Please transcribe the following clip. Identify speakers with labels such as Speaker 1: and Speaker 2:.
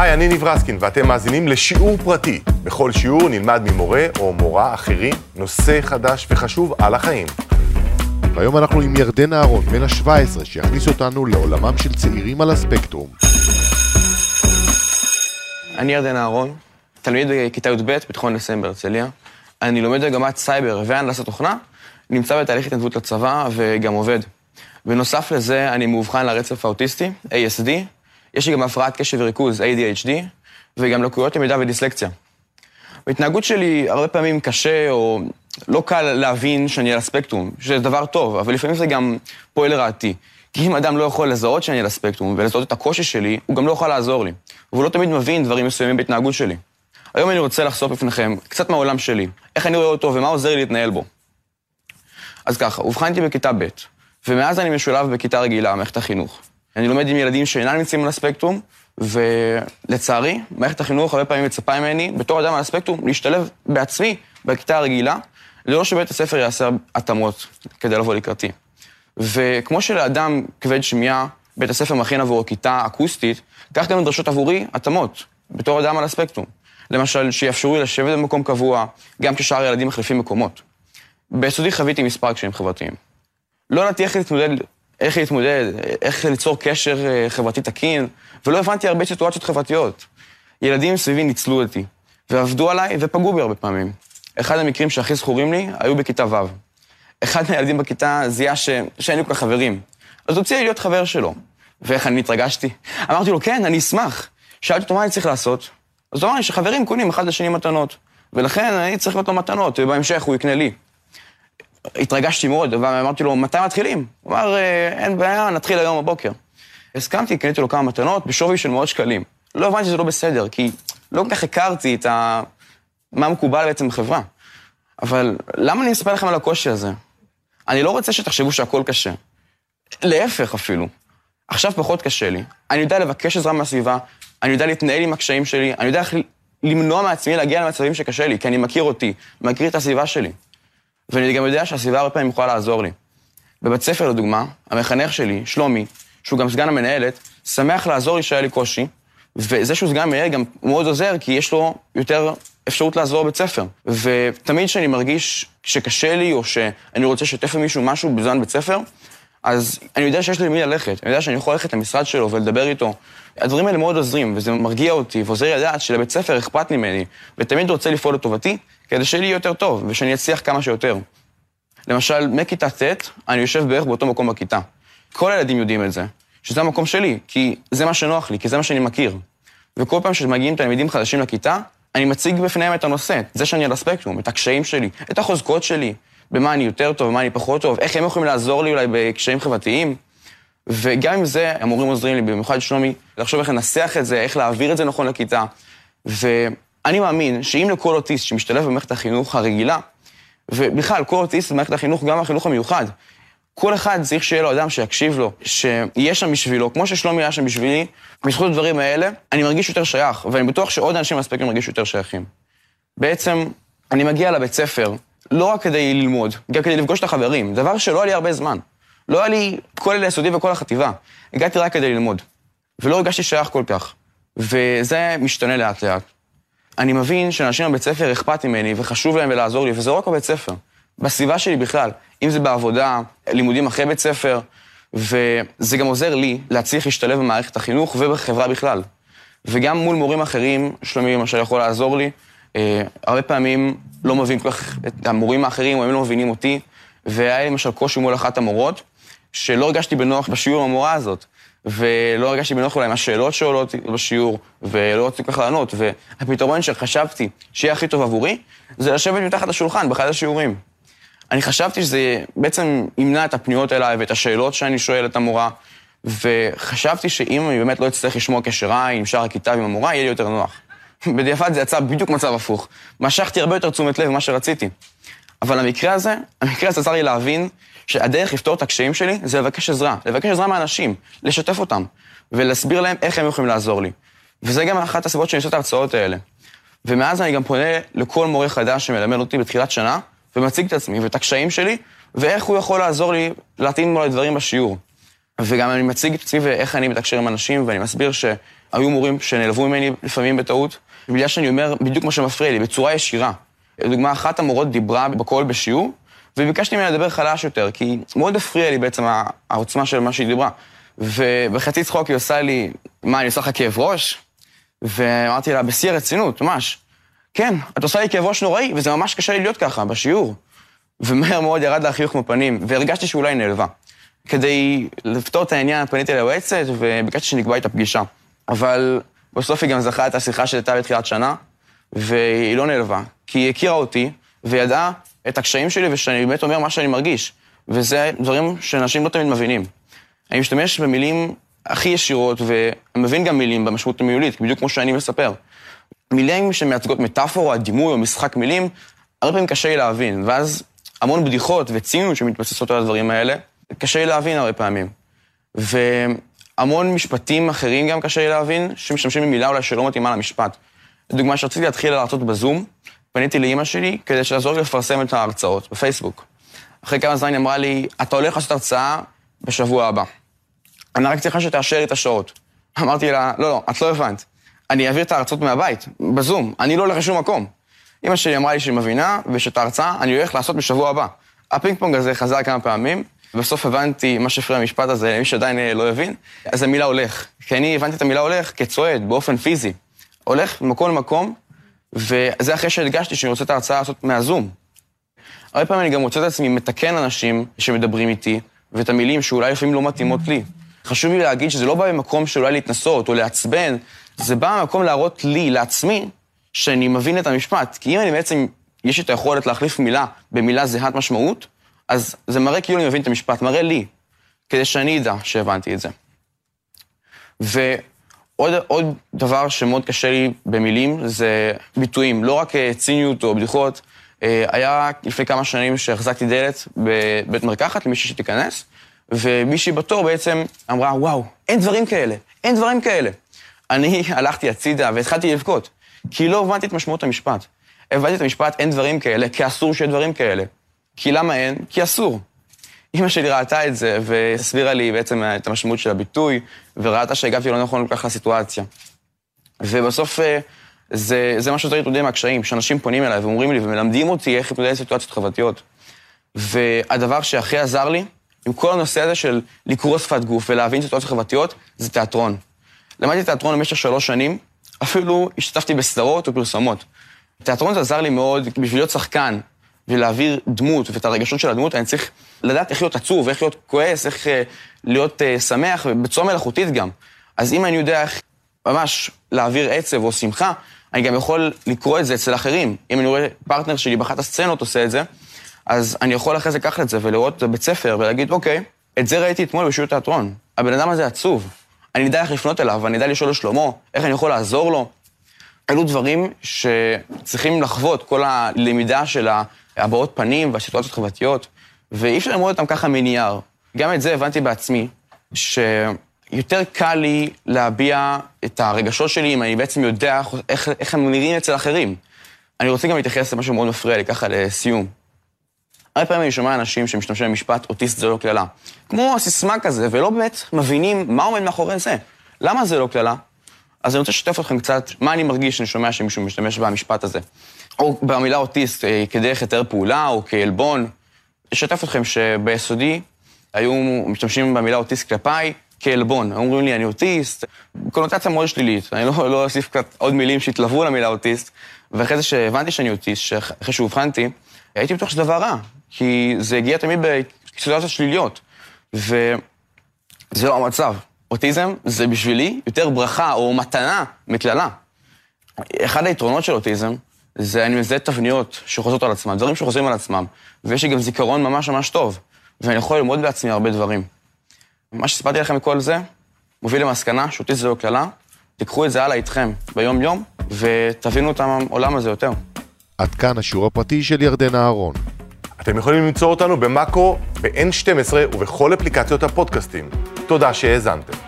Speaker 1: היי, אני ניב רסקין, ואתם מאזינים לשיעור פרטי. בכל שיעור נלמד ממורה או מורה אחרים נושא חדש וחשוב על החיים.
Speaker 2: והיום אנחנו עם ירדן אהרון, בן ה-17, שיכניס אותנו לעולמם של צעירים על הספקטרום.
Speaker 3: אני ירדן אהרון, תלמיד בכיתה י"ב בתיכון הנדסאים בהרצליה. אני לומד מגמת סייבר והנדסת תוכנה, נמצא בתהליך התנדבות לצבא וגם עובד. בנוסף לזה, אני מאובחן על הרצף האוטיסטי, ASD, יש לי גם הפרעת קשב וריכוז, ADHD, וגם לקויות למידה ודיסלקציה. בהתנהגות שלי הרבה פעמים קשה או לא קל להבין שאני על הספקטרום, שזה דבר טוב, אבל לפעמים זה גם פועל לרעתי. כי אם אדם לא יכול לזהות שאני על הספקטרום ולזהות את הקושי שלי, הוא גם לא יכול לעזור לי. והוא לא תמיד מבין דברים מסוימים בהתנהגות שלי. היום אני רוצה לחשוף בפניכם קצת מהעולם שלי, איך אני רואה אותו ומה עוזר לי להתנהל בו. אז ככה, אובחנתי בכיתה ב', ומאז אני משולב בכיתה רגילה, מערכת החינוך. אני לומד עם ילדים שאינם נמצאים על הספקטרום, ולצערי, מערכת החינוך הרבה פעמים מצפה ממני, בתור אדם על הספקטרום, להשתלב בעצמי בכיתה הרגילה, ללא שבית הספר יעשה התאמות כדי לבוא לקראתי. וכמו שלאדם כבד שמיעה, בית הספר מכין עבורו כיתה אקוסטית, כך גם נדרשות עבורי התאמות, בתור אדם על הספקטרום. למשל, שיאפשרו לי לשבת במקום קבוע, גם כששאר הילדים מחליפים מקומות. ביסודי חוויתי מספר קשיים חברתיים. לא ידעתי איך להתמודד איך להתמודד, איך ליצור קשר אה, חברתי תקין, ולא הבנתי הרבה סיטואציות חברתיות. ילדים סביבי ניצלו אותי, ועבדו עליי ופגעו בי הרבה פעמים. אחד המקרים שהכי זכורים לי היו בכיתה ו'. אחד מהילדים בכיתה זיהה ש... שאין לי כל כך חברים. אז הוא הציע לי להיות חבר שלו. ואיך אני התרגשתי? אמרתי לו, כן, אני אשמח. שאלתי אותו מה אני צריך לעשות. אז הוא אמר לי שחברים קונים אחד לשני מתנות. ולכן אני צריך לקנות לו מתנות, ובהמשך הוא יקנה לי. התרגשתי מאוד, ואמרתי לו, מתי מתחילים? הוא אמר, אה, אין בעיה, נתחיל היום בבוקר. הסכמתי, קניתי לו כמה מתנות בשווי של מאות שקלים. לא הבנתי שזה לא בסדר, כי לא כל כך הכרתי את ה... מה מקובל בעצם בחברה. אבל למה אני מספר לכם על הקושי הזה? אני לא רוצה שתחשבו שהכל קשה. להפך אפילו. עכשיו פחות קשה לי. אני יודע לבקש עזרה מהסביבה, אני יודע להתנהל עם הקשיים שלי, אני יודע איך למנוע מעצמי להגיע למצבים שקשה לי, כי אני מכיר אותי, מכיר את הסביבה שלי. ואני גם יודע שהסביבה הרבה פעמים יכולה לעזור לי. בבית ספר, לדוגמה, המחנך שלי, שלומי, שהוא גם סגן המנהלת, שמח לעזור לי שהיה לי קושי, וזה שהוא סגן המנהלת גם מאוד עוזר, כי יש לו יותר אפשרות לעזור בבית ספר. ותמיד כשאני מרגיש שקשה לי, או שאני רוצה לשתף עם מישהו משהו בזמן בית ספר, אז אני יודע שיש לי למי ללכת, אני יודע שאני יכול ללכת למשרד שלו ולדבר איתו. הדברים האלה מאוד עוזרים, וזה מרגיע אותי, ועוזר לי לדעת שלבית ספר אכפת ממני, ותמיד רוצה לפעול לטובתי, כדי שיהיה לי יותר טוב, ושאני אצליח כמה שיותר. למשל, מכיתה ט', אני יושב בערך באותו מקום בכיתה. כל הילדים יודעים את זה, שזה המקום שלי, כי זה מה שנוח לי, כי זה מה שאני מכיר. וכל פעם שמגיעים תלמידים חדשים לכיתה, אני מציג בפניהם את הנושא, זה שאני על הספקטרום, את הקשיים שלי, את החוזקות שלי, במה אני יותר טוב, במה אני פחות טוב, איך הם יכולים לעזור לי אולי בקשיים חברתיים. וגם עם זה, המורים עוזרים לי, במיוחד שלומי, לחשוב איך לנסח את זה, איך להעביר את זה נכון לכיתה. ואני מאמין שאם לכל אוטיסט שמשתלב במערכת החינוך הרגילה, ובכלל, כל אוטיסט במערכת החינוך, גם החינוך המיוחד, כל אחד צריך שיהיה לו אדם שיקשיב לו, שיהיה שם בשבילו, כמו ששלומי היה שם בשבילי, בזכות הדברים האלה, אני מרגיש יותר שייך, ואני בטוח שעוד אנשים מספיקים מרגיש יותר שייכים. בעצם, אני מגיע לבית ספר, לא רק כדי ללמוד, גם כדי לפגוש את החברים, דבר שלא היה לי הרבה זמן. לא היה לי כל היסודי וכל החטיבה. הגעתי רק כדי ללמוד. ולא הרגשתי שייך כל כך. וזה משתנה לאט לאט. אני מבין שאנשים בבית ספר אכפת ממני וחשוב להם ולעזור לי, וזה לא רק בבית ספר. בסביבה שלי בכלל, אם זה בעבודה, לימודים אחרי בית ספר, וזה גם עוזר לי להצליח להשתלב במערכת החינוך ובחברה בכלל. וגם מול מורים אחרים, שלומי למשל יכול לעזור לי, אה, הרבה פעמים לא מבין כל כך את המורים האחרים, או הם לא מבינים אותי, והיה לי למשל קושי מול אחת המורות, שלא הרגשתי בנוח בשיעור המורה הזאת. ולא הרגשתי בנוח אולי עם השאלות שעולות בשיעור, ולא רציתי כל כך לענות, והפתרון שחשבתי שיהיה הכי טוב עבורי, זה לשבת מתחת לשולחן באחד השיעורים. אני חשבתי שזה בעצם ימנע את הפניות אליי ואת השאלות שאני שואל את המורה, וחשבתי שאם אני באמת לא אצטרך לשמוע קשר עין עם שאר הכיתה ועם המורה, יהיה לי יותר נוח. בדיעבד זה יצא בדיוק מצב הפוך. משכתי הרבה יותר תשומת לב ממה שרציתי. אבל המקרה הזה, המקרה הזה עזר לי להבין שהדרך לפתור את הקשיים שלי זה לבקש עזרה. לבקש עזרה מאנשים, לשתף אותם, ולהסביר להם איך הם יכולים לעזור לי. וזה גם אחת הסיבות שאני עושה את ההרצאות האלה. ומאז אני גם פונה לכל מורה חדש שמלמד אותי בתחילת שנה, ומציג את עצמי ואת הקשיים שלי, ואיך הוא יכול לעזור לי להתאים לו דברים בשיעור. וגם אני מציג את עצמי ואיך אני מתקשר עם אנשים, ואני מסביר היו מורים שנעלבו ממני לפעמים בטעות, בגלל שאני אומר בדיוק מה שמפריע לי, בצורה ישירה. לדוגמה, אחת המורות דיברה בקול בשיעור, וביקשתי ממנה לדבר חלש יותר, כי מאוד הפריע לי בעצם העוצמה של מה שהיא דיברה. ובחצי צחוק היא עושה לי, מה, אני עושה לך כאב ראש? ואמרתי לה, בשיא הרצינות, ממש. כן, את עושה לי כאב ראש נוראי, וזה ממש קשה לי להיות ככה, בשיעור. ומהר מאוד ירד לה חיוך מפנים, והרגשתי שאולי נעלבה. כדי לפתור את העניין, פניתי ליועצת, וביקשתי שנקבע את הפגישה. אבל בסוף היא גם זכרה את השיחה שהייתה בתחילת שנה, והיא לא נעלבה, כי היא הכירה אותי, וידעה את הקשיים שלי, ושאני באמת אומר מה שאני מרגיש. וזה דברים שאנשים לא תמיד מבינים. אני משתמש במילים הכי ישירות, ומבין גם מילים במשמעות המילולית, בדיוק כמו שאני מספר. מילים שמייצגות מטאפורה, דימוי או משחק מילים, הרבה פעמים קשה לי להבין, ואז המון בדיחות וציניות שמתבססות על הדברים האלה, קשה לי להבין הרבה פעמים. והמון משפטים אחרים גם קשה לי להבין, שמשתמשים במילה אולי שלא מתאימה למשפט. לדוגמה, כשרציתי להתחיל להרצות בזום, פניתי לאימא שלי כדי שתעזור לי לפרסם את ההרצאות בפייסבוק. אחרי כמה זמן היא אמרה לי, אתה הולך לעשות הרצאה בשבוע הבא. אני רק צריכה שתאשר לי את השעות. אמרתי לה, לא, לא, את לא הבנת. אני אעביר את ההרצאות מהבית, בזום, אני לא הולך לשום מקום. אמא שלי אמרה לי שהיא מבינה, ושאת ההרצאה אני הולך לעשות בשבוע הבא. הפינג פונג הזה חזר כמה פעמים, ובסוף הבנתי מה שהפריע במשפט הזה, למי שעדיין אה, לא הבין, אז המילה הולך. כי אני הבנתי את המילה הולך כצועד, באופן פיזי. הולך ממקום למקום, וזה אחרי שהדגשתי שאני רוצה את ההרצאה לעשות מהזום. הרבה פעמים אני גם מוצא את עצמי מתקן אנשים שמדברים איתי, ואת המילים שאולי לפעמים לא מתאימות לי. חשוב לי להגיד שזה לא בא במקום של אולי להתנשא או לעצבן, זה בא במקום להראות לי, לעצמי, שאני מבין את המשפט. כי אם אני בעצם, יש לי את היכולת להחליף מילה במילה זהת משמעות, אז זה מראה כאילו אני מבין את המשפט, מראה לי, כדי שאני אדע שהבנתי את זה. ועוד עוד דבר שמאוד קשה לי במילים זה ביטויים, לא רק אה, ציניות או בדיחות. אה, היה לפני כמה שנים שהחזקתי דלת בבית מרקחת למישהי שתיכנס, ומישהי בתור בעצם אמרה, וואו, אין דברים כאלה, אין דברים כאלה. אני הלכתי הצידה והתחלתי לבכות, כי לא הבנתי את משמעות המשפט. הבנתי את המשפט, אין דברים כאלה, כי אסור שיהיה דברים כאלה. כי למה אין? כי אסור. אימא שלי ראתה את זה והסבירה לי בעצם את המשמעות של הביטוי, וראתה שהגבתי לא נכון כל כך לסיטואציה. ובסוף אה, זה, זה מה שיותר להתמודד עם הקשיים, שאנשים פונים אליי ואומרים לי ומלמדים אותי איך להתמודד עם סיטואציות חברתיות. והדבר שהכי עזר לי, עם כל הנושא הזה של לקרוא שפת גוף ולהבין סיטואציות חברתיות, זה תיאטרון. למדתי תיאטרון במשך שלוש שנים, אפילו השתתפתי בסדרות ופרסומות. תיאטרון זה עזר לי מאוד בשביל להיות שחקן ולהעביר דמות ואת הרגשות של הדמות, אני צריך לדעת איך להיות עצוב, איך להיות כועס, איך uh, להיות uh, שמח, בצורה מלאכותית גם. אז אם אני יודע איך ממש להעביר עצב או שמחה, אני גם יכול לקרוא את זה אצל אחרים. אם אני רואה פרטנר שלי באחת הסצנות עושה את זה, אז אני יכול אחרי זה לקחת את זה ולראות את הבית ספר ולהגיד, אוקיי, את זה ראיתי אתמול בשיעור תיאטרון. הבן אדם הזה עצוב. אני אדע איך לפנות אליו, אני אדע לשאול לשלומו, איך אני יכול לעזור לו. אלו דברים שצריכים לחוות, כל הלמידה של הבעות פנים והסיטואציות החברתיות, ואי אפשר ללמוד אותם ככה מנייר. גם את זה הבנתי בעצמי, שיותר קל לי להביע את הרגשות שלי אם אני בעצם יודע איך, איך הם נראים אצל אחרים. אני רוצה גם להתייחס למשהו מאוד מפריע לי, ככה לסיום. הרבה פעמים אני שומע אנשים שמשתמשים במשפט אוטיסט זה לא קללה. כמו הסיסמה כזה, ולא באמת מבינים מה עומד מאחורי זה. למה זה לא קללה? אז אני רוצה לשתף אתכם קצת מה אני מרגיש כשאני שומע שמישהו משתמש במשפט הזה. או במילה אוטיסט אה, כדרך היתר פעולה או כעלבון. אשתף אתכם שביסודי היו משתמשים במילה אוטיסט כלפיי כעלבון. היו אומרים לי, אני אוטיסט, קונוטציה מאוד שלילית. אני לא, לא אוסיף קצת עוד מילים שהתלוו למילה אוטיסט. ואחרי זה שהבנתי שאני אוטיסט, אחרי שאובחנתי, הייתי בטוח שזה דבר רע, כי זה הגיע תמיד בסיטואציות שליליות. וזה לא המצב. אוטיזם זה בשבילי יותר ברכה או מתנה מקללה. אחד היתרונות של אוטיזם זה אני מזהה תבניות שחוזרות על עצמם, דברים שחוזרים על עצמם, ויש לי גם זיכרון ממש ממש טוב, ואני יכול ללמוד בעצמי הרבה דברים. מה שסיפרתי לכם מכל זה, מוביל למסקנה שאוטיזם זה לא קללה, תיקחו את זה הלאה איתכם ביום-יום, ותבינו את העולם הזה יותר.
Speaker 2: עד כאן השיעור הפרטי של ירדן אהרון.
Speaker 1: אתם יכולים למצוא אותנו במאקו, ב-N12 ובכל אפליקציות הפודקאסטים. תודה שהאזנתם.